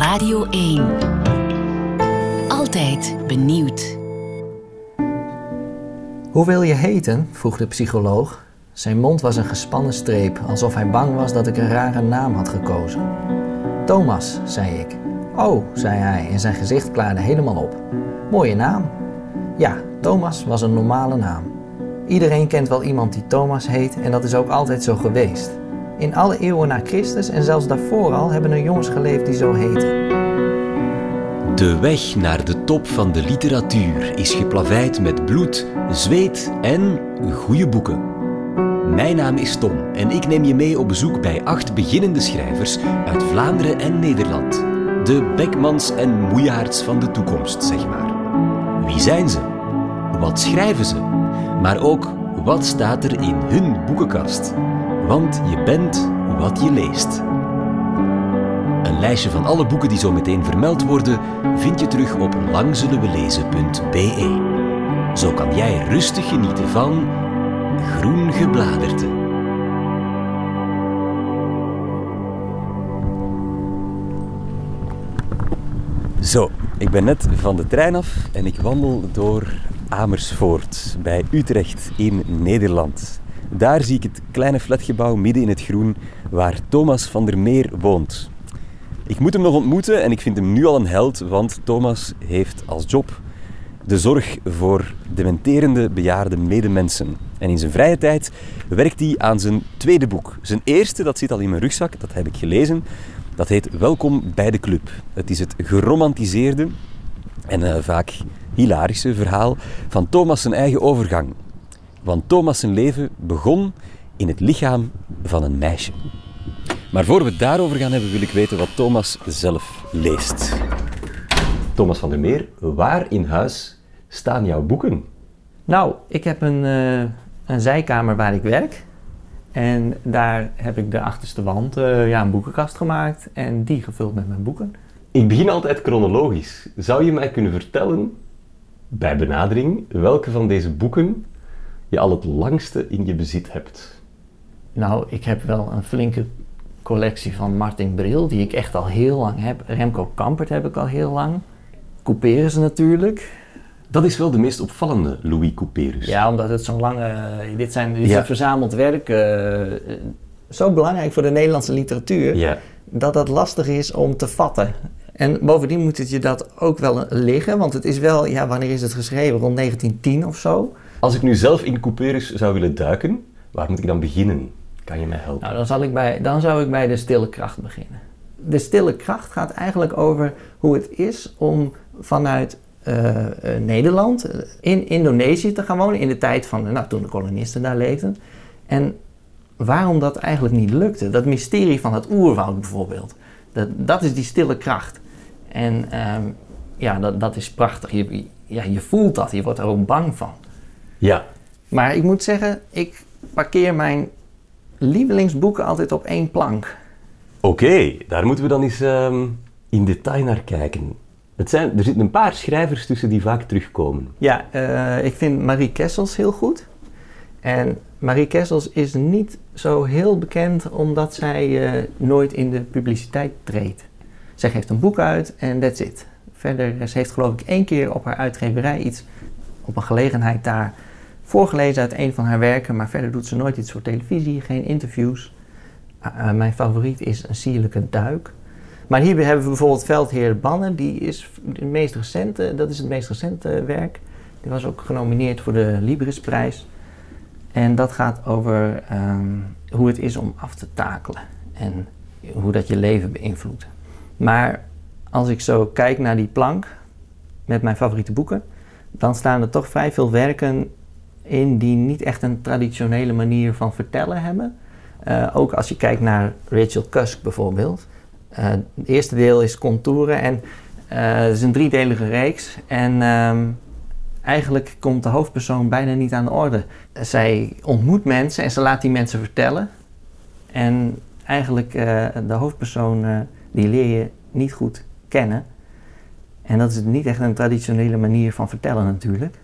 Radio 1. Altijd benieuwd. Hoe wil je heten? vroeg de psycholoog. Zijn mond was een gespannen streep, alsof hij bang was dat ik een rare naam had gekozen. Thomas, zei ik. Oh, zei hij en zijn gezicht klaarde helemaal op. Mooie naam. Ja, Thomas was een normale naam. Iedereen kent wel iemand die Thomas heet en dat is ook altijd zo geweest. In alle eeuwen na Christus en zelfs daarvoor al hebben er jongens geleefd die zo heten. De weg naar de top van de literatuur is geplaveid met bloed, zweet en goede boeken. Mijn naam is Tom en ik neem je mee op bezoek bij acht beginnende schrijvers uit Vlaanderen en Nederland. De Beckmans en Moejaards van de toekomst, zeg maar. Wie zijn ze? Wat schrijven ze? Maar ook, wat staat er in hun boekenkast? Want je bent wat je leest. Een lijstje van alle boeken die zo meteen vermeld worden, vind je terug op langzullenwelezen.be. Zo kan jij rustig genieten van groen gebladerte. Zo, ik ben net van de trein af en ik wandel door Amersfoort bij Utrecht in Nederland. Daar zie ik het kleine flatgebouw midden in het groen waar Thomas van der Meer woont. Ik moet hem nog ontmoeten en ik vind hem nu al een held, want Thomas heeft als job de zorg voor dementerende bejaarde medemensen. En in zijn vrije tijd werkt hij aan zijn tweede boek. Zijn eerste, dat zit al in mijn rugzak, dat heb ik gelezen. Dat heet Welkom bij de Club. Het is het geromantiseerde en uh, vaak hilarische verhaal van Thomas' zijn eigen overgang. Want Thomas' zijn leven begon in het lichaam van een meisje. Maar voor we het daarover gaan hebben, wil ik weten wat Thomas zelf leest. Thomas van der Meer, waar in huis staan jouw boeken? Nou, ik heb een, uh, een zijkamer waar ik werk. En daar heb ik de achterste wand uh, ja, een boekenkast gemaakt en die gevuld met mijn boeken. Ik begin altijd chronologisch. Zou je mij kunnen vertellen, bij benadering, welke van deze boeken je al het langste in je bezit hebt? Nou, ik heb wel een flinke collectie van Martin Bril, die ik echt al heel lang heb. Remco Kampert heb ik al heel lang. Couperus natuurlijk. Dat is wel de meest opvallende Louis Couperus. Ja, omdat het zo'n lange... Dit, zijn, dit ja. verzameld werk. Uh, zo belangrijk voor de Nederlandse literatuur... Ja. dat dat lastig is om te vatten. En bovendien moet het je dat ook wel liggen. Want het is wel... Ja, wanneer is het geschreven? Rond 1910 of zo. Als ik nu zelf in Couperus zou willen duiken... waar moet ik dan beginnen? Kan je mij helpen? Nou, dan, zal ik bij, dan zou ik bij de stille kracht beginnen. De stille kracht gaat eigenlijk over hoe het is om vanuit uh, uh, Nederland in Indonesië te gaan wonen in de tijd van, nou, toen de kolonisten daar leefden. En waarom dat eigenlijk niet lukte. Dat mysterie van het oerwoud bijvoorbeeld. Dat, dat is die stille kracht. En um, ja, dat, dat is prachtig. Je, ja, je voelt dat, je wordt er ook bang van. Ja. Maar ik moet zeggen, ik parkeer mijn lievelingsboeken altijd op één plank. Oké, okay, daar moeten we dan eens um, in detail naar kijken. Het zijn, er zitten een paar schrijvers tussen die vaak terugkomen. Ja, uh, ik vind Marie Kessels heel goed. En Marie Kessels is niet zo heel bekend omdat zij uh, nooit in de publiciteit treedt. Zij geeft een boek uit en that's it. Verder, ze heeft geloof ik één keer op haar uitgeverij iets op een gelegenheid daar voorgelezen uit een van haar werken, maar verder doet ze nooit iets voor televisie, geen interviews. Mijn favoriet is Een Sierlijke Duik. Maar hier hebben we bijvoorbeeld Veldheer Bannen, die is het meest recente, dat is het meest recente werk. Die was ook genomineerd voor de Librisprijs. En dat gaat over um, hoe het is om af te takelen en hoe dat je leven beïnvloedt. Maar als ik zo kijk naar die plank met mijn favoriete boeken, dan staan er toch vrij veel werken in die niet echt een traditionele manier van vertellen hebben. Uh, ook als je kijkt naar Rachel Cusk bijvoorbeeld. Uh, het eerste deel is contouren en uh, het is een driedelige reeks. En um, eigenlijk komt de hoofdpersoon bijna niet aan de orde. Zij ontmoet mensen en ze laat die mensen vertellen. En eigenlijk uh, de hoofdpersoon die leer je niet goed kennen. En dat is niet echt een traditionele manier van vertellen natuurlijk.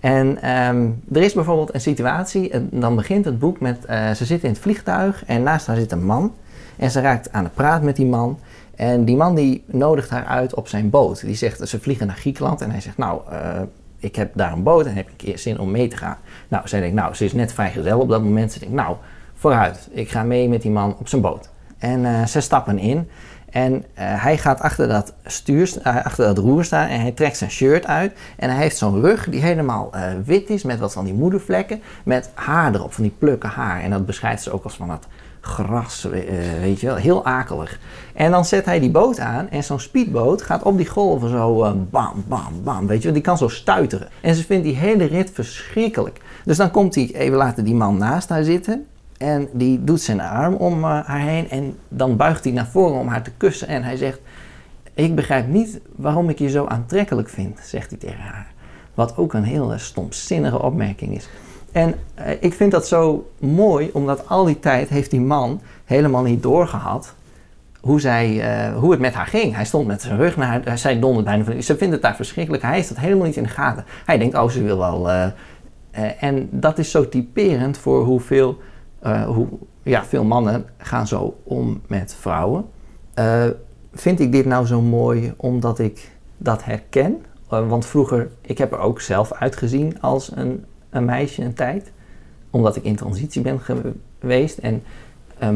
En um, er is bijvoorbeeld een situatie, en dan begint het boek met, uh, ze zit in het vliegtuig en naast haar zit een man. En ze raakt aan de praat met die man. En die man die nodigt haar uit op zijn boot. Die zegt, ze vliegen naar Griekenland. En hij zegt, nou, eh, ik heb daar een boot en heb ik eerst zin om mee te gaan. Nou, zij denkt, nou, ze is net vrijgezel op dat moment. Ze denkt, nou, vooruit. Ik ga mee met die man op zijn boot. En uh, ze stappen in. En uh, hij gaat achter dat, stuur, uh, achter dat roer staan en hij trekt zijn shirt uit. En hij heeft zo'n rug die helemaal uh, wit is met wat van die moedervlekken. Met haar erop, van die plukken haar. En dat beschrijft ze ook als van dat gras, weet je wel, heel akelig. En dan zet hij die boot aan en zo'n speedboot gaat op die golven zo bam, bam, bam, weet je wel. Die kan zo stuiteren. En ze vindt die hele rit verschrikkelijk. Dus dan komt hij even later die man naast haar zitten. En die doet zijn arm om uh, haar heen en dan buigt hij naar voren om haar te kussen. En hij zegt, ik begrijp niet waarom ik je zo aantrekkelijk vind, zegt hij tegen haar. Wat ook een heel uh, stomzinnige opmerking is. En uh, ik vind dat zo mooi, omdat al die tijd heeft die man helemaal niet doorgehad hoe, zij, hoe het met haar ging. Hij stond met zijn rug naar haar, zij dondert bijna van, ze vindt het daar verschrikkelijk. Hij heeft dat helemaal niet in de gaten. Hij denkt, oh ze wil wel... en dat is zo typerend voor hoeveel... Uh, hoe, ja, veel mannen gaan zo om met vrouwen. Uh, vind ik dit nou zo mooi omdat ik dat herken? Uh, want vroeger, ik heb er ook zelf uitgezien als een, een meisje een tijd. Omdat ik in transitie ben geweest. En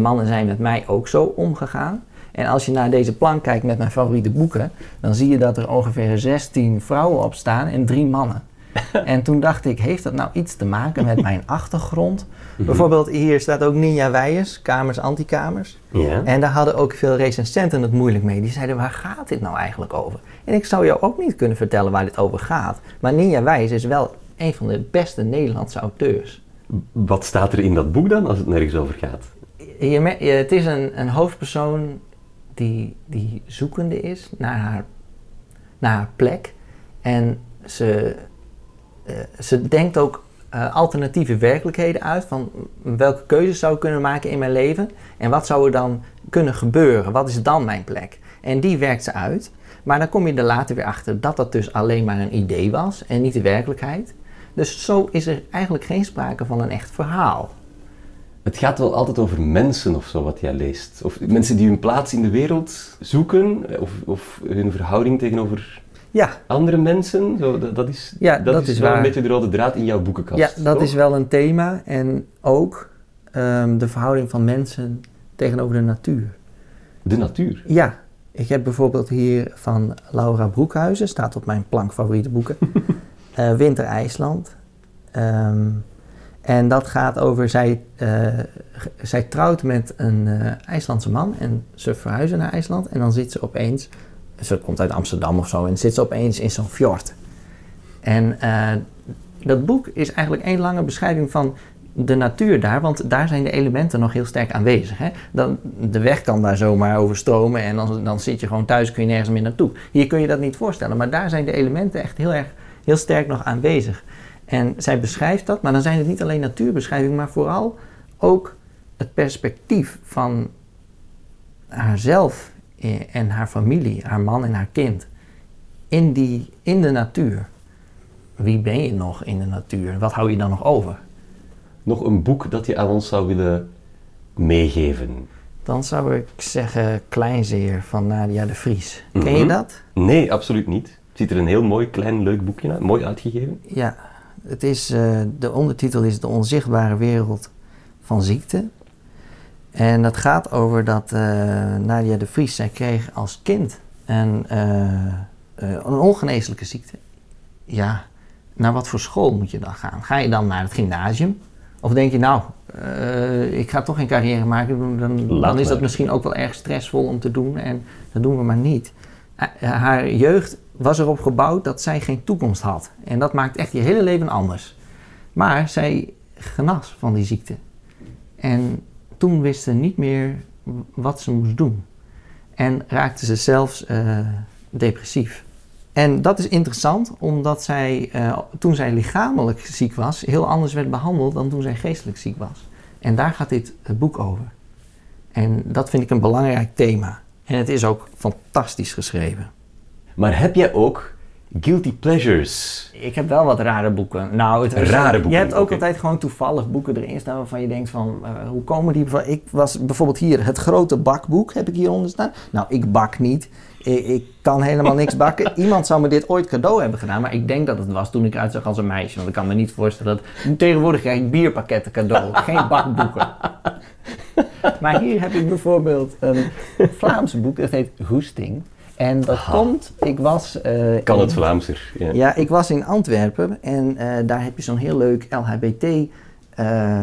mannen zijn met mij ook zo omgegaan. En als je naar deze plank kijkt met mijn favoriete boeken, dan zie je dat er ongeveer 16 vrouwen op staan en drie mannen. en toen dacht ik, heeft dat nou iets te maken met mijn achtergrond? Bijvoorbeeld hier staat ook Ninja Weijers, kamers, antikamers. Ja. En daar hadden ook veel recensenten het moeilijk mee. Die zeiden, waar gaat dit nou eigenlijk over? En ik zou jou ook niet kunnen vertellen waar dit over gaat. Maar Ninja Weijers is wel een van de beste Nederlandse auteurs. Wat staat er in dat boek dan, als het nergens over gaat? Je, het is een, een hoofdpersoon die, die zoekende is naar haar, naar haar plek. En ze, ze denkt ook uh, alternatieve werkelijkheden uit. Van welke keuzes zou ik kunnen maken in mijn leven? En wat zou er dan kunnen gebeuren? Wat is dan mijn plek? En die werkt ze uit. Maar dan kom je er later weer achter dat dat dus alleen maar een idee was en niet de werkelijkheid. Dus zo is er eigenlijk geen sprake van een echt verhaal. Het gaat wel altijd over mensen of zo wat jij leest. Of mensen die hun plaats in de wereld zoeken, of, of hun verhouding tegenover ja. andere mensen. Zo, dat, dat, is, ja, dat, dat is, is wel waar. een beetje de rode draad in jouw boekenkast. Ja, dat toch? is wel een thema. En ook um, de verhouding van mensen tegenover de natuur. De natuur? Ja. Ik heb bijvoorbeeld hier van Laura Broekhuizen, staat op mijn plank favoriete boeken, uh, Winter IJsland. Um, en dat gaat over, zij, uh, zij trouwt met een uh, IJslandse man en ze verhuizen naar IJsland. En dan zit ze opeens ze komt uit Amsterdam of zo en zit ze opeens in zo'n fjord. En uh, dat boek is eigenlijk één lange beschrijving van de natuur daar, want daar zijn de elementen nog heel sterk aanwezig. Hè? Dan, de weg kan daar zomaar overstromen en dan, dan zit je gewoon thuis, kun je nergens meer naartoe. Hier kun je dat niet voorstellen, maar daar zijn de elementen echt heel erg heel sterk nog aanwezig. En zij beschrijft dat, maar dan zijn het niet alleen natuurbeschrijvingen, maar vooral ook het perspectief van haarzelf en haar familie, haar man en haar kind, in, die, in de natuur. Wie ben je nog in de natuur? Wat hou je dan nog over? Nog een boek dat je aan ons zou willen meegeven? Dan zou ik zeggen Kleinzeer van Nadia de Vries. Mhm. Ken je dat? Nee, absoluut niet. Het ziet er een heel mooi, klein, leuk boekje uit. Mooi uitgegeven. Ja, het is, uh, de ondertitel is De onzichtbare wereld van ziekte. En dat gaat over dat uh, Nadia de Vries, zij kreeg als kind een, uh, uh, een ongeneeslijke ziekte. Ja, naar wat voor school moet je dan gaan? Ga je dan naar het gymnasium? Of denk je, nou, ik ga toch geen carrière maken, dan, dan is dat misschien ook wel erg stressvol om te doen en dat doen we maar niet. haar jeugd was erop gebouwd dat zij geen toekomst had. En dat maakt echt je hele leven anders. Maar zij genas van die ziekte. En toen wist ze niet meer wat ze moest doen. En raakte ze zelfs uh, depressief. En dat is interessant, omdat zij, uh, toen zij lichamelijk ziek was, heel anders werd behandeld dan toen zij geestelijk ziek was. En daar gaat dit boek over. En dat vind ik een belangrijk thema. En het is ook fantastisch geschreven. Maar heb jij ook Guilty Pleasures. Ik heb wel wat rare boeken. Nou, het, Rare boeken, Je hebt ook altijd gewoon toevallig boeken erin staan waarvan je denkt van, eh, hoe komen die? Ik was bijvoorbeeld hier, het grote bakboek heb ik hieronder staan. Nou, ik bak niet. Ik, ik kan helemaal niks bakken. Iemand zou me dit ooit cadeau hebben gedaan, maar ik denk dat het was toen ik eruit zag als een meisje. Want ik kan me niet voorstellen dat... Tegenwoordig krijg ik bierpakketten cadeau, geen bakboeken. Maar hier heb ik bijvoorbeeld een Vlaams boek, dat heet Hoesting. En dat komt, ik was... eh, Kan in- het Vlaamser. Ja. ja, ik was in Antwerpen en eh, daar heb je zo'n heel leuk LHBT. eh,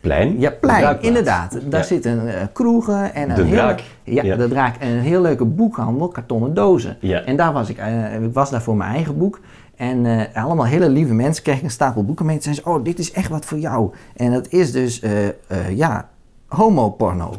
Plein? ja, plein, inderdaad. Daar Ja. zitten kroegen en De een hele, Draak. Ja, Ja. de draak. En een heel leuke boekhandel, kartonnen dozen. Ja. En daar was ik, ik was daar voor mijn eigen boek. En eh, allemaal hele lieve mensen kregen een stapel boeken mee. En zeiden ze, oh, dit is echt wat voor jou. En dat is dus, eh, eh, ja, homoporno.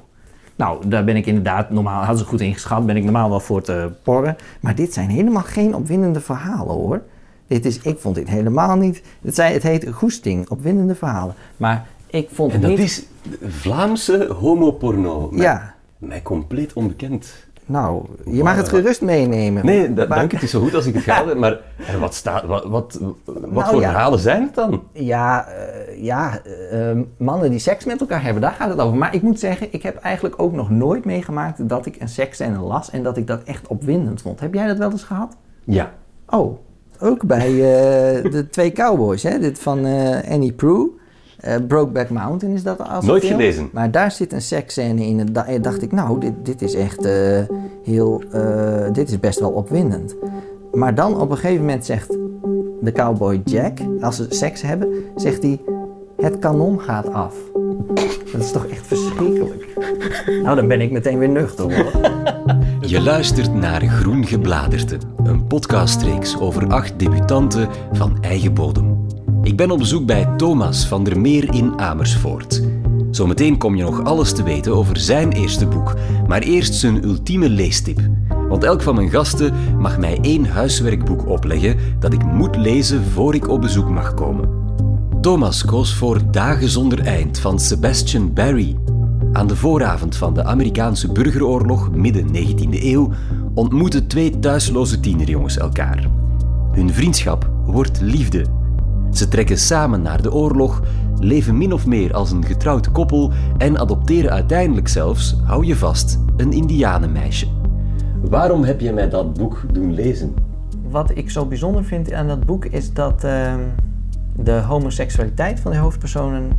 Nou, daar ben ik inderdaad, normaal hadden ze goed ingeschat, ben ik normaal wel voor te porren. Maar dit zijn helemaal geen opwindende verhalen hoor. Dit is, ik vond dit helemaal niet. Het, zei, het heet Goesting, opwindende verhalen. Maar ik vond En het dat niet. is Vlaamse homoporno. Mij- Ja, Mij compleet onbekend. Nou, je mag het gerust meenemen. Nee, da- Maar- dank. Het is zo goed als ik het ga. Maar en wat, staat, wat, wat, wat Nou, voor ja. verhalen zijn het dan? Ja, eh, ja eh, eh, mannen die seks met elkaar hebben, daar gaat het over. Maar ik moet zeggen, ik heb eigenlijk ook nog nooit meegemaakt dat ik een seksscène las en dat ik dat echt opwindend vond. Heb jij dat wel eens gehad? Ja. Oh, ook bij eh, de twee cowboys, hè? Dit van eh, Annie Prue. Eh, Brokeback Mountain is dat als Nooit film. gelezen. Maar daar zit een seksscène in. En da- en dacht ik, nou, dit, dit is echt eh, heel... eh, dit is best wel opwindend. Maar dan op een gegeven moment zegt de cowboy Jack, als ze seks hebben, zegt hij... Het kanon gaat af. Dat is toch echt verschrikkelijk. Nou, dan ben ik meteen weer nuchter hoor. Je luistert naar Groen Gebladerte, een podcastreeks over acht debutanten van eigen bodem. Ik ben op bezoek bij Thomas van der Meer in Amersfoort. Zometeen kom je nog alles te weten over zijn eerste boek, maar eerst zijn ultieme leestip. Want elk van mijn gasten mag mij één huiswerkboek opleggen dat ik moet lezen voor ik op bezoek mag komen. Thomas koos voor Dagen zonder eind van Sebastian Barry. Aan de vooravond van de Amerikaanse burgeroorlog midden 19e eeuw ontmoeten twee thuisloze tienerjongens elkaar. Hun vriendschap wordt liefde. Ze trekken samen naar de oorlog, leven min of meer als een getrouwd koppel en adopteren uiteindelijk zelfs, hou je vast, een indianenmeisje. Waarom heb je mij dat boek doen lezen? Wat ik zo bijzonder vind aan dat boek is dat ehm, de homoseksualiteit van de hoofdpersonen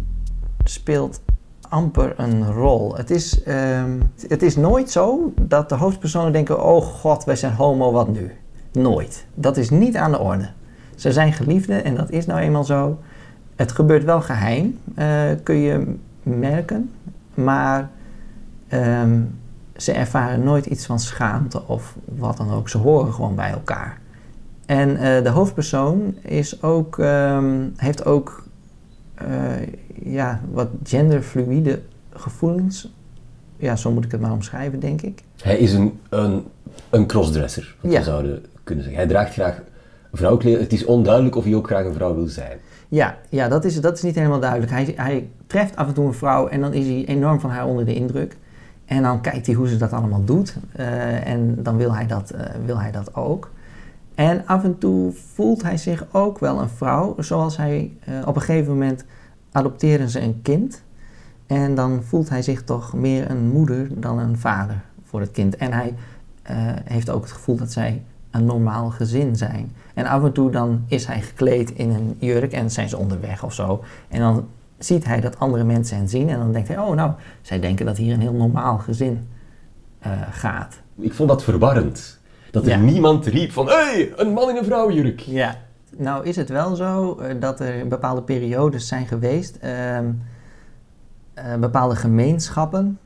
speelt amper een rol. Het is, ehm, het is nooit zo dat de hoofdpersonen denken: oh god, wij zijn homo, wat nu? Nooit. Dat is niet aan de orde. Ze zijn geliefden en dat is nou eenmaal zo. Het gebeurt wel geheim, eh, kun je merken, maar ehm, ze ervaren nooit iets van schaamte of wat dan ook. Ze horen gewoon bij elkaar. En eh, de hoofdpersoon is ook, ehm, heeft ook eh, ja, wat genderfluïde gevoelens. Ja, zo moet ik het maar omschrijven, denk ik. Hij is een, een, een crossdresser, wat Ja. we zouden kunnen zeggen. Hij draagt graag vrouwkleren. Het is onduidelijk of hij ook graag een vrouw wil zijn. Ja, ja dat, is, dat is niet helemaal duidelijk. Hij, hij treft af en toe een vrouw en dan is hij enorm van haar onder de indruk. En dan kijkt hij hoe ze dat allemaal doet. eh, en dan wil hij, dat, eh, wil hij dat ook. En af en toe voelt hij zich ook wel een vrouw. Zoals hij eh, op een gegeven moment adopteren ze een kind. En dan voelt hij zich toch meer een moeder dan een vader voor het kind. En hij heeft ook het gevoel dat zij een normaal gezin zijn. En af en toe dan is hij gekleed in een jurk en zijn ze onderweg of zo. En dan ziet hij dat andere mensen hen zien en dan denkt hij, oh nou, zij denken dat hier een heel normaal gezin eh, gaat. Ik vond dat verwarrend. Dat er Ja. niemand riep van, hé, hey, een man in een vrouwenjurk. Ja. Nou is het wel zo eh, dat er bepaalde periodes zijn geweest, ehm, eh, bepaalde gemeenschappen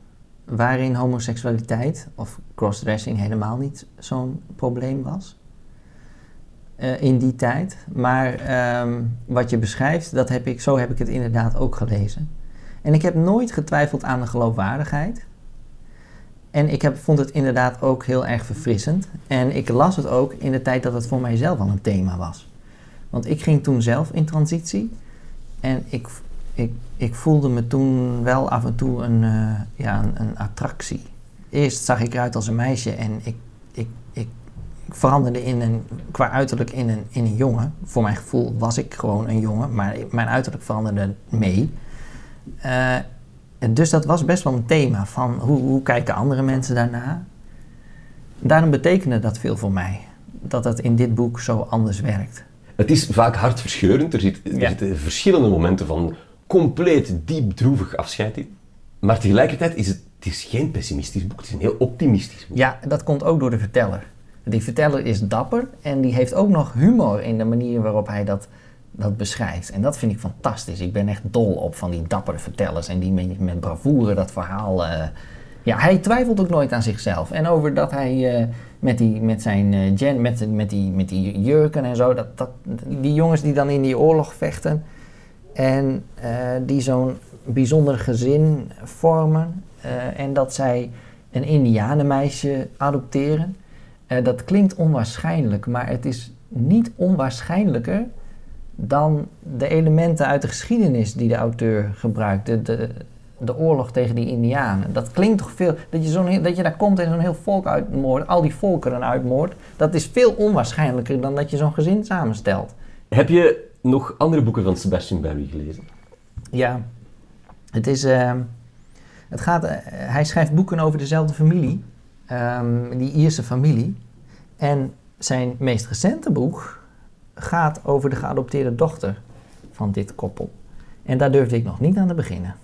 waarin homoseksualiteit of crossdressing helemaal niet zo'n probleem was. eh, in die tijd. Maar ehm, wat je beschrijft, dat heb ik, zo heb ik het inderdaad ook gelezen. En ik heb nooit getwijfeld aan de geloofwaardigheid. En ik heb, vond het inderdaad ook heel erg verfrissend. En ik las het ook in de tijd dat het voor mijzelf al een thema was. Want ik ging toen zelf in transitie. En ik, ik, ik voelde me toen wel af en toe een, eh, ja, een, een attractie. Eerst zag ik eruit als een meisje en ik, ik, ik, ik veranderde in een, qua uiterlijk in een, in een jongen. Voor mijn gevoel was ik gewoon een jongen, maar mijn uiterlijk veranderde mee. En dus dat was best wel een thema van hoe, hoe kijken andere mensen daarna. Daarom betekende dat veel voor mij. Dat het in dit boek zo anders werkt. Het is vaak hartverscheurend. Er, zit, er Ja. zitten verschillende momenten van compleet diep droevig afscheid in. Maar tegelijkertijd is het, het is geen pessimistisch boek. Het is een heel optimistisch boek. Ja, dat komt ook door de verteller. Die verteller is dapper en die heeft ook nog humor in de manier waarop hij dat, dat beschrijft. En dat vind ik fantastisch. Ik ben echt dol op van die dappere vertellers en die met, met bravoure dat verhaal. eh, ja, hij twijfelt ook nooit aan zichzelf. En over dat hij eh, met, die, met zijn eh, gen, met, met, die, met die jurken en zo, dat, dat, die jongens die dan in die oorlog vechten en eh, die zo'n bijzonder gezin vormen eh, en dat zij een indianenmeisje adopteren. Eh, dat klinkt onwaarschijnlijk, maar het is niet onwaarschijnlijker dan de elementen uit de geschiedenis die de auteur gebruikt. De, de, de oorlog tegen die indianen. Dat klinkt toch veel... Dat je, zo'n, dat je daar komt en zo'n heel volk uitmoordt, al die volkeren uitmoordt. Dat is veel onwaarschijnlijker dan dat je zo'n gezin samenstelt. Heb je nog andere boeken van Sebastian Barry gelezen? Ja, het is. ehm, het gaat, eh, hij schrijft boeken over dezelfde familie, ehm, die Ierse familie. En zijn meest recente boek gaat over de geadopteerde dochter van dit koppel. En daar durfde ik nog niet aan te beginnen.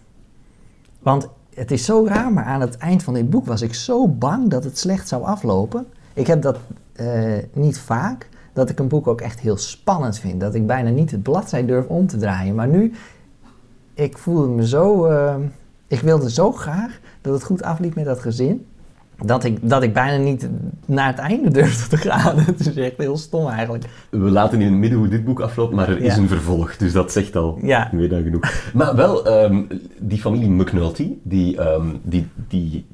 Want het is zo raar, maar aan het eind van dit boek was ik zo bang dat het slecht zou aflopen. Ik heb dat eh, niet vaak, dat ik een boek ook echt heel spannend vind. Dat ik bijna niet het bladzij durf om te draaien. Maar nu, ik voelde me zo. eh, ik wilde zo graag dat het goed afliep met dat gezin. Dat ik, dat ik bijna niet naar het einde durfde te gaan. Het is echt heel stom eigenlijk. We laten in het midden hoe dit boek afloopt, maar er is een vervolg. Dus dat zegt al Ja. meer dan genoeg. Maar wel, ehm, die familie McNulty, die, ehm, die, die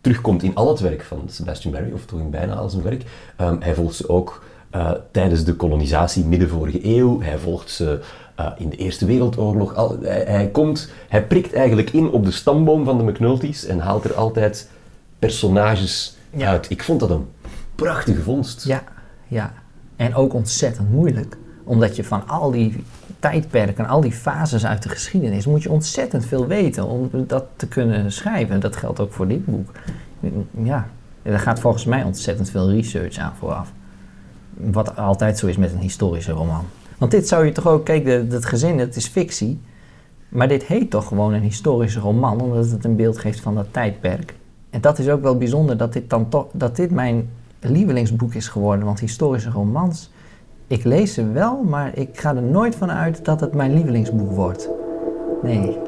terugkomt in al het werk van Sebastian Barry, of toch in bijna al zijn werk. Ehm, hij volgt ze ook eh, tijdens de kolonisatie midden vorige eeuw. Hij volgt ze eh, in de Eerste Wereldoorlog. Al, hij, hij, komt, hij prikt eigenlijk in op de stamboom van de McNulty's en haalt er altijd personages Ja. uit. Ik vond dat een prachtige vondst. Ja, ja. En ook ontzettend moeilijk. Omdat je van al die tijdperken, al die fases uit de geschiedenis, moet je ontzettend veel weten om dat te kunnen schrijven. Dat geldt ook voor dit boek. Ja, er gaat volgens mij ontzettend veel research aan vooraf. Wat altijd zo is met een historische roman. Want dit zou je toch ook, kijk, het gezin, het is fictie. Maar dit heet toch gewoon een historische roman, omdat het een beeld geeft van dat tijdperk. En dat is ook wel bijzonder dat dit dan toch, dat dit mijn lievelingsboek is geworden. Want historische romans, ik lees ze wel, maar ik ga er nooit van uit dat het mijn lievelingsboek wordt. Nee.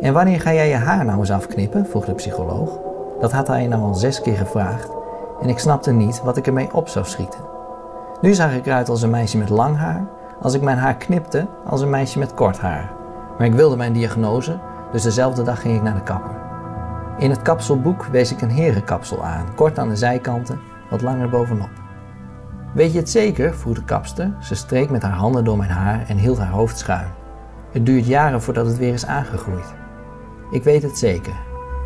En wanneer ga jij je haar nou eens afknippen? vroeg de psycholoog. Dat had hij nou al zes keer gevraagd. En ik snapte niet wat ik ermee op zou schieten. Nu zag ik eruit als een meisje met lang haar, als ik mijn haar knipte als een meisje met kort haar. Maar ik wilde mijn diagnose, dus dezelfde dag ging ik naar de kapper. In het kapselboek wees ik een herenkapsel aan, kort aan de zijkanten, wat langer bovenop. Weet je het zeker? vroeg de kapster. Ze streek met haar handen door mijn haar en hield haar hoofd schuin. Het duurt jaren voordat het weer is aangegroeid. Ik weet het zeker.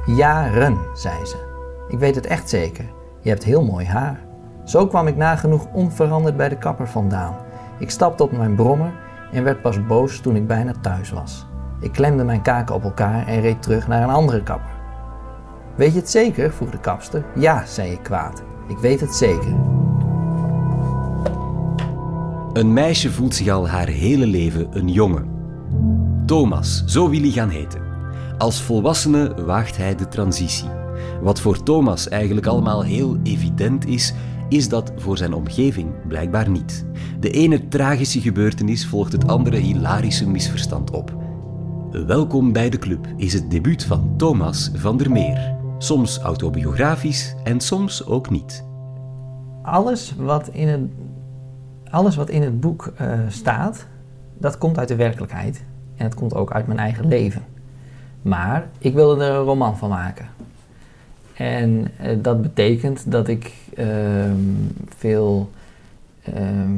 Jaren, zei ze. Ik weet het echt zeker. Je hebt heel mooi haar. Zo kwam ik nagenoeg onveranderd bij de kapper vandaan. Ik stapte op mijn brommer en werd pas boos toen ik bijna thuis was. Ik klemde mijn kaken op elkaar en reed terug naar een andere kapper. Weet je het zeker? vroeg de kapster. Ja, zei ik kwaad. Ik weet het zeker. Een meisje voelt zich al haar hele leven een jongen. Thomas, zo wil hij gaan heten. Als volwassene waagt hij de transitie. Wat voor Thomas eigenlijk allemaal heel evident is, is dat voor zijn omgeving blijkbaar niet. De ene tragische gebeurtenis volgt het andere hilarische misverstand op. Welkom bij de club is het debuut van Thomas van der Meer. Soms autobiografisch en soms ook niet. Alles wat in het, alles wat in het boek eh, staat, dat komt uit de werkelijkheid. En het komt ook uit mijn eigen leven. Maar ik wilde er een roman van maken. En eh, dat betekent dat ik ehm, veel ehm,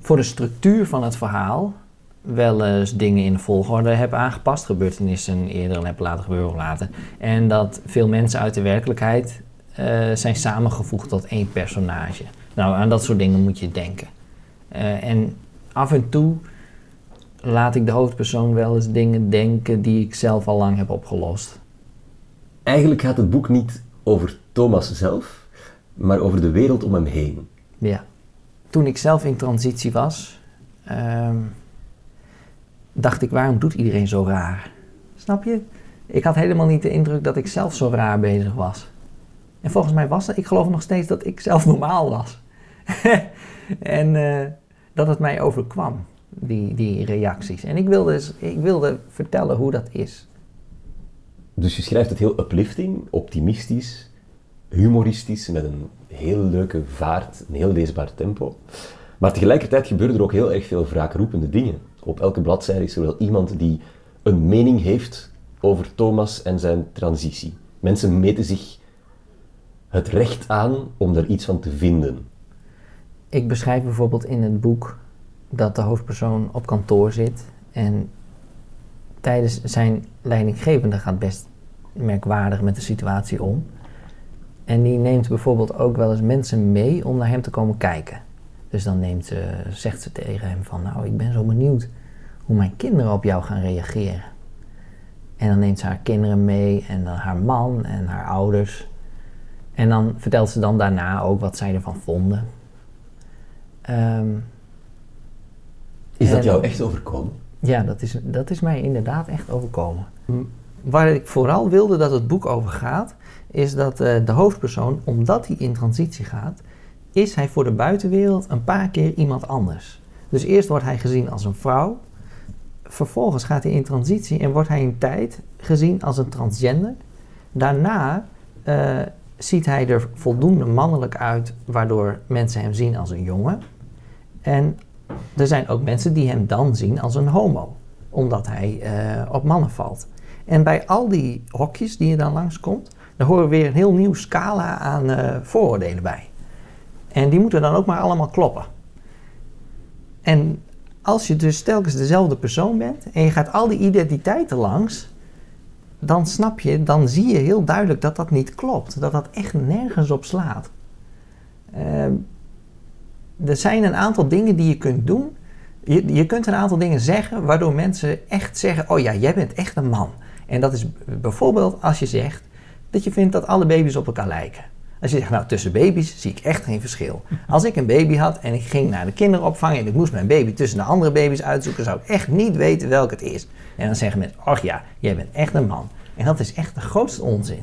voor de structuur van het verhaal wel eens dingen in de volgorde heb aangepast, gebeurtenissen eerder en heb laten gebeuren of later. En dat veel mensen uit de werkelijkheid eh, zijn samengevoegd tot één personage. Nou, aan dat soort dingen moet je denken. Eh, en af en toe laat ik de hoofdpersoon wel eens dingen denken die ik zelf al lang heb opgelost. Eigenlijk gaat het boek niet over Thomas zelf, maar over de wereld om hem heen. Ja. Toen ik zelf in transitie was, ehm, dacht ik, waarom doet iedereen zo raar? Snap je? Ik had helemaal niet de indruk dat ik zelf zo raar bezig was. En volgens mij was het, ik geloof nog steeds dat ik zelf normaal was. en eh, dat het mij overkwam, die, die reacties. En ik wilde, ik wilde vertellen hoe dat is. Dus je schrijft het heel uplifting, optimistisch, humoristisch, met een heel leuke vaart, een heel leesbaar tempo. Maar tegelijkertijd gebeuren er ook heel erg veel wraakroepende dingen. Op elke bladzijde is er wel iemand die een mening heeft over Thomas en zijn transitie. Mensen meten zich het recht aan om er iets van te vinden. Ik beschrijf bijvoorbeeld in het boek dat de hoofdpersoon op kantoor zit en tijdens zijn leidinggevende gaat best merkwaardig met de situatie om. En die neemt bijvoorbeeld ook wel eens mensen mee om naar hem te komen kijken. Dus dan neemt ze, zegt ze tegen hem van, nou, ik ben zo benieuwd hoe mijn kinderen op jou gaan reageren. En dan neemt ze haar kinderen mee en dan haar man en haar ouders. En dan vertelt ze dan daarna ook wat zij ervan vonden. Ehm, is dat jou echt overkomen? Ja, dat is, dat is mij inderdaad echt overkomen. Waar ik vooral wilde dat het boek over gaat, is dat uh, de hoofdpersoon, omdat hij in transitie gaat, is hij voor de buitenwereld een paar keer iemand anders. Dus eerst wordt hij gezien als een vrouw, vervolgens gaat hij in transitie en wordt hij een tijd gezien als een transgender. Daarna uh, ziet hij er voldoende mannelijk uit, waardoor mensen hem zien als een jongen. En er zijn ook mensen die hem dan zien als een homo, omdat hij uh, op mannen valt. En bij al die hokjes die je dan langskomt, daar horen weer een heel nieuw scala aan uh, vooroordelen bij. En die moeten dan ook maar allemaal kloppen. En als je dus telkens dezelfde persoon bent en je gaat al die identiteiten langs, dan snap je, dan zie je heel duidelijk dat dat niet klopt. Dat dat echt nergens op slaat. Uh, er zijn een aantal dingen die je kunt doen. Je, je kunt een aantal dingen zeggen waardoor mensen echt zeggen: Oh ja, jij bent echt een man. En dat is bijvoorbeeld als je zegt dat je vindt dat alle baby's op elkaar lijken. Als je zegt, nou tussen baby's zie ik echt geen verschil. Als ik een baby had en ik ging naar de kinderopvang en ik moest mijn baby tussen de andere baby's uitzoeken, zou ik echt niet weten welk het is. En dan zeggen mensen, ach ja, jij bent echt een man. En dat is echt de grootste onzin.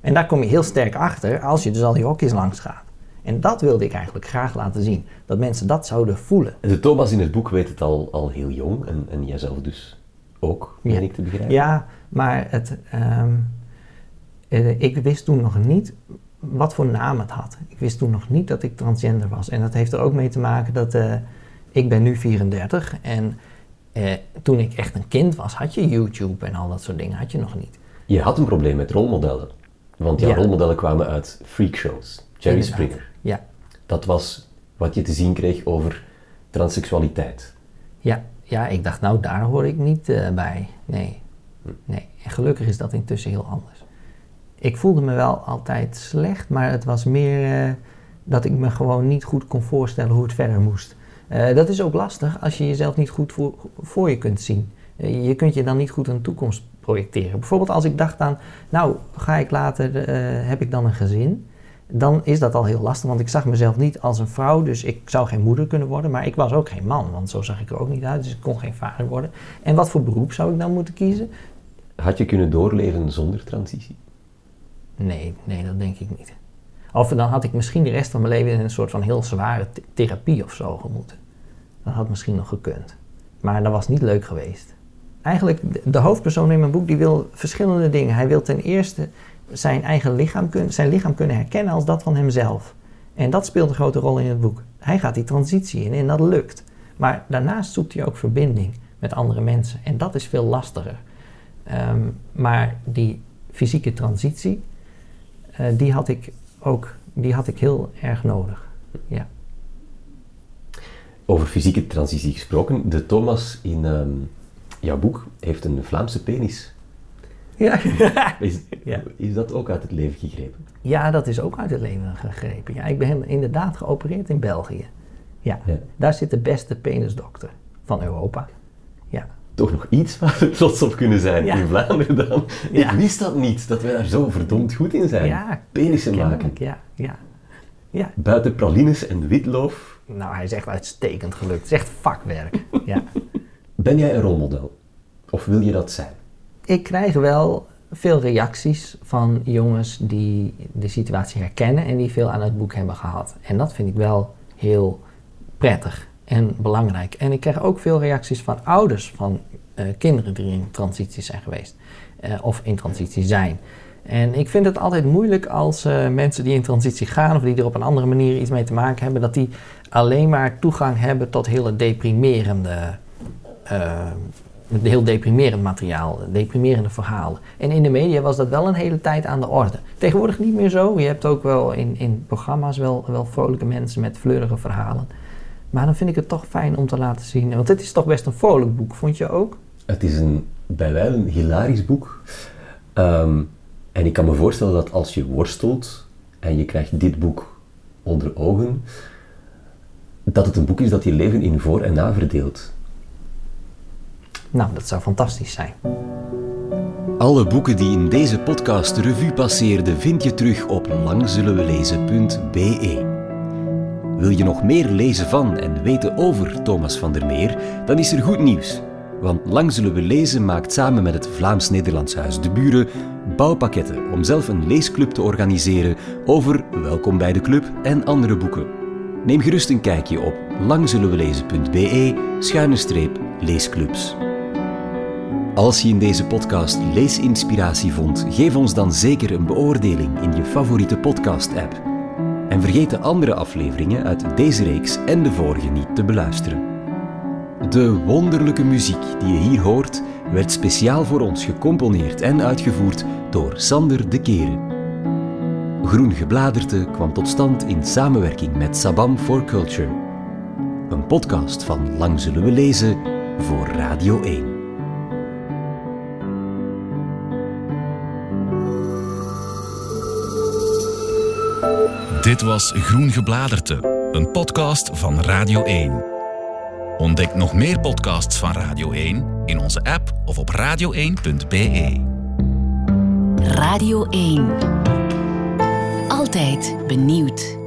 En daar kom je heel sterk achter als je dus al die hokjes langs gaat. En dat wilde ik eigenlijk graag laten zien. Dat mensen dat zouden voelen. De Thomas in het boek weet het al, al heel jong. En, en jijzelf dus ook, meen ja. ik te begrijpen. Ja, maar het, um, ik wist toen nog niet wat voor naam het had. Ik wist toen nog niet dat ik transgender was. En dat heeft er ook mee te maken dat uh, ik ben nu 34 en uh, toen ik echt een kind was, had je YouTube en al dat soort dingen, had je nog niet. Je had een probleem met rolmodellen. Want jouw ja. rolmodellen kwamen uit freakshows. Jerry Inderdaad. Springer. Ja. Dat was wat je te zien kreeg over transseksualiteit. Ja, ja ik dacht, nou daar hoor ik niet uh, bij. Nee. nee. En gelukkig is dat intussen heel anders. Ik voelde me wel altijd slecht, maar het was meer uh, dat ik me gewoon niet goed kon voorstellen hoe het verder moest. Uh, dat is ook lastig als je jezelf niet goed voor, voor je kunt zien. Je kunt je dan niet goed een toekomst projecteren. Bijvoorbeeld als ik dacht aan, nou ga ik later, heb ik dan een gezin? Dan is dat al heel lastig, want ik zag mezelf niet als een vrouw, dus ik zou geen moeder kunnen worden, maar ik was ook geen man, want zo zag ik er ook niet uit, dus ik kon geen vader worden. En wat voor beroep zou ik dan moeten kiezen? Had je kunnen doorleven zonder transitie? Nee, nee, dat denk ik niet. Of dan had ik misschien de rest van mijn leven in een soort van heel zware therapie of zo gemoeten. Dat had misschien nog gekund. Maar dat was niet leuk geweest. Eigenlijk, de hoofdpersoon in mijn boek die wil verschillende dingen. Hij wil ten eerste zijn eigen lichaam, kun, zijn lichaam kunnen herkennen als dat van hemzelf. En dat speelt een grote rol in het boek. Hij gaat die transitie in en dat lukt. Maar daarnaast zoekt hij ook verbinding met andere mensen. En dat is veel lastiger. Um, maar die fysieke transitie, uh, die had ik ook die had ik heel erg nodig. Ja. Over fysieke transitie gesproken, de Thomas in um, jouw boek heeft een Vlaamse penis. Ja. Is, Ja. is dat ook uit het leven gegrepen? ja, dat is ook uit het leven gegrepen. Ja, ik ben inderdaad geopereerd in België. Ja, Ja. daar zit de beste penisdokter van Europa. Ja, Toch nog iets waar we trots op kunnen zijn Ja. in Vlaanderen dan. Ja. Ik wist dat niet, dat wij daar zo verdomd goed in zijn. ja Penissen maken. ja, ja. Ja, Buiten pralines en witloof. nou hij is echt uitstekend gelukt. Het is echt vakwerk. Ja. Ben jij een rolmodel? Of wil je dat zijn? Ik krijg wel veel reacties van jongens die de situatie herkennen en die veel aan het boek hebben gehad. En dat vind ik wel heel prettig en belangrijk. En ik krijg ook veel reacties van ouders van eh, kinderen die in transitie zijn geweest eh, of in transitie zijn. En ik vind het altijd moeilijk als eh, mensen die in transitie gaan of die er op een andere manier iets mee te maken hebben, dat die alleen maar toegang hebben tot hele deprimerende heel deprimerend materiaal, deprimerende verhalen. En in de media was dat wel een hele tijd aan de orde. Tegenwoordig niet meer zo. Je hebt ook wel in, in programma's wel, wel vrolijke mensen met fleurige verhalen. Maar dan vind ik het toch fijn om te laten zien. Want het is toch best een vrolijk boek, vond je ook? Het is een, bij wijle een hilarisch boek. Ehm, en ik kan me voorstellen dat als je worstelt en je krijgt dit boek onder ogen, dat het een boek is dat je leven in voor- en na verdeelt. Nou, dat zou fantastisch zijn. Alle boeken die in deze podcast revue passeerden vind je terug op langzullenwelezen.be. Wil je nog meer lezen van en weten over Thomas van der Meer, dan is er goed nieuws. Want Lang Zullen We Lezen maakt samen met het Vlaams-Nederlands Huis De Buren bouwpakketten om zelf een leesclub te organiseren over Welkom bij de Club en andere boeken. Neem gerust een kijkje op langzullenwelezen.be schuine streep leesclubs. Als je in deze podcast leesinspiratie vond, geef ons dan zeker een beoordeling in je favoriete podcast-app. En vergeet de andere afleveringen uit deze reeks en de vorige niet te beluisteren. De wonderlijke muziek die je hier hoort, werd speciaal voor ons gecomponeerd en uitgevoerd door Sander de Keren. Groen Gebladerte kwam tot stand in samenwerking met Sabam for Culture. Een podcast van Lang Zullen We Lezen voor Radio 1. Dit was Groen Gebladerte, een podcast van Radio 1. Ontdek nog meer podcasts van Radio 1 in onze app of op radio1.be. Radio 1. Altijd benieuwd.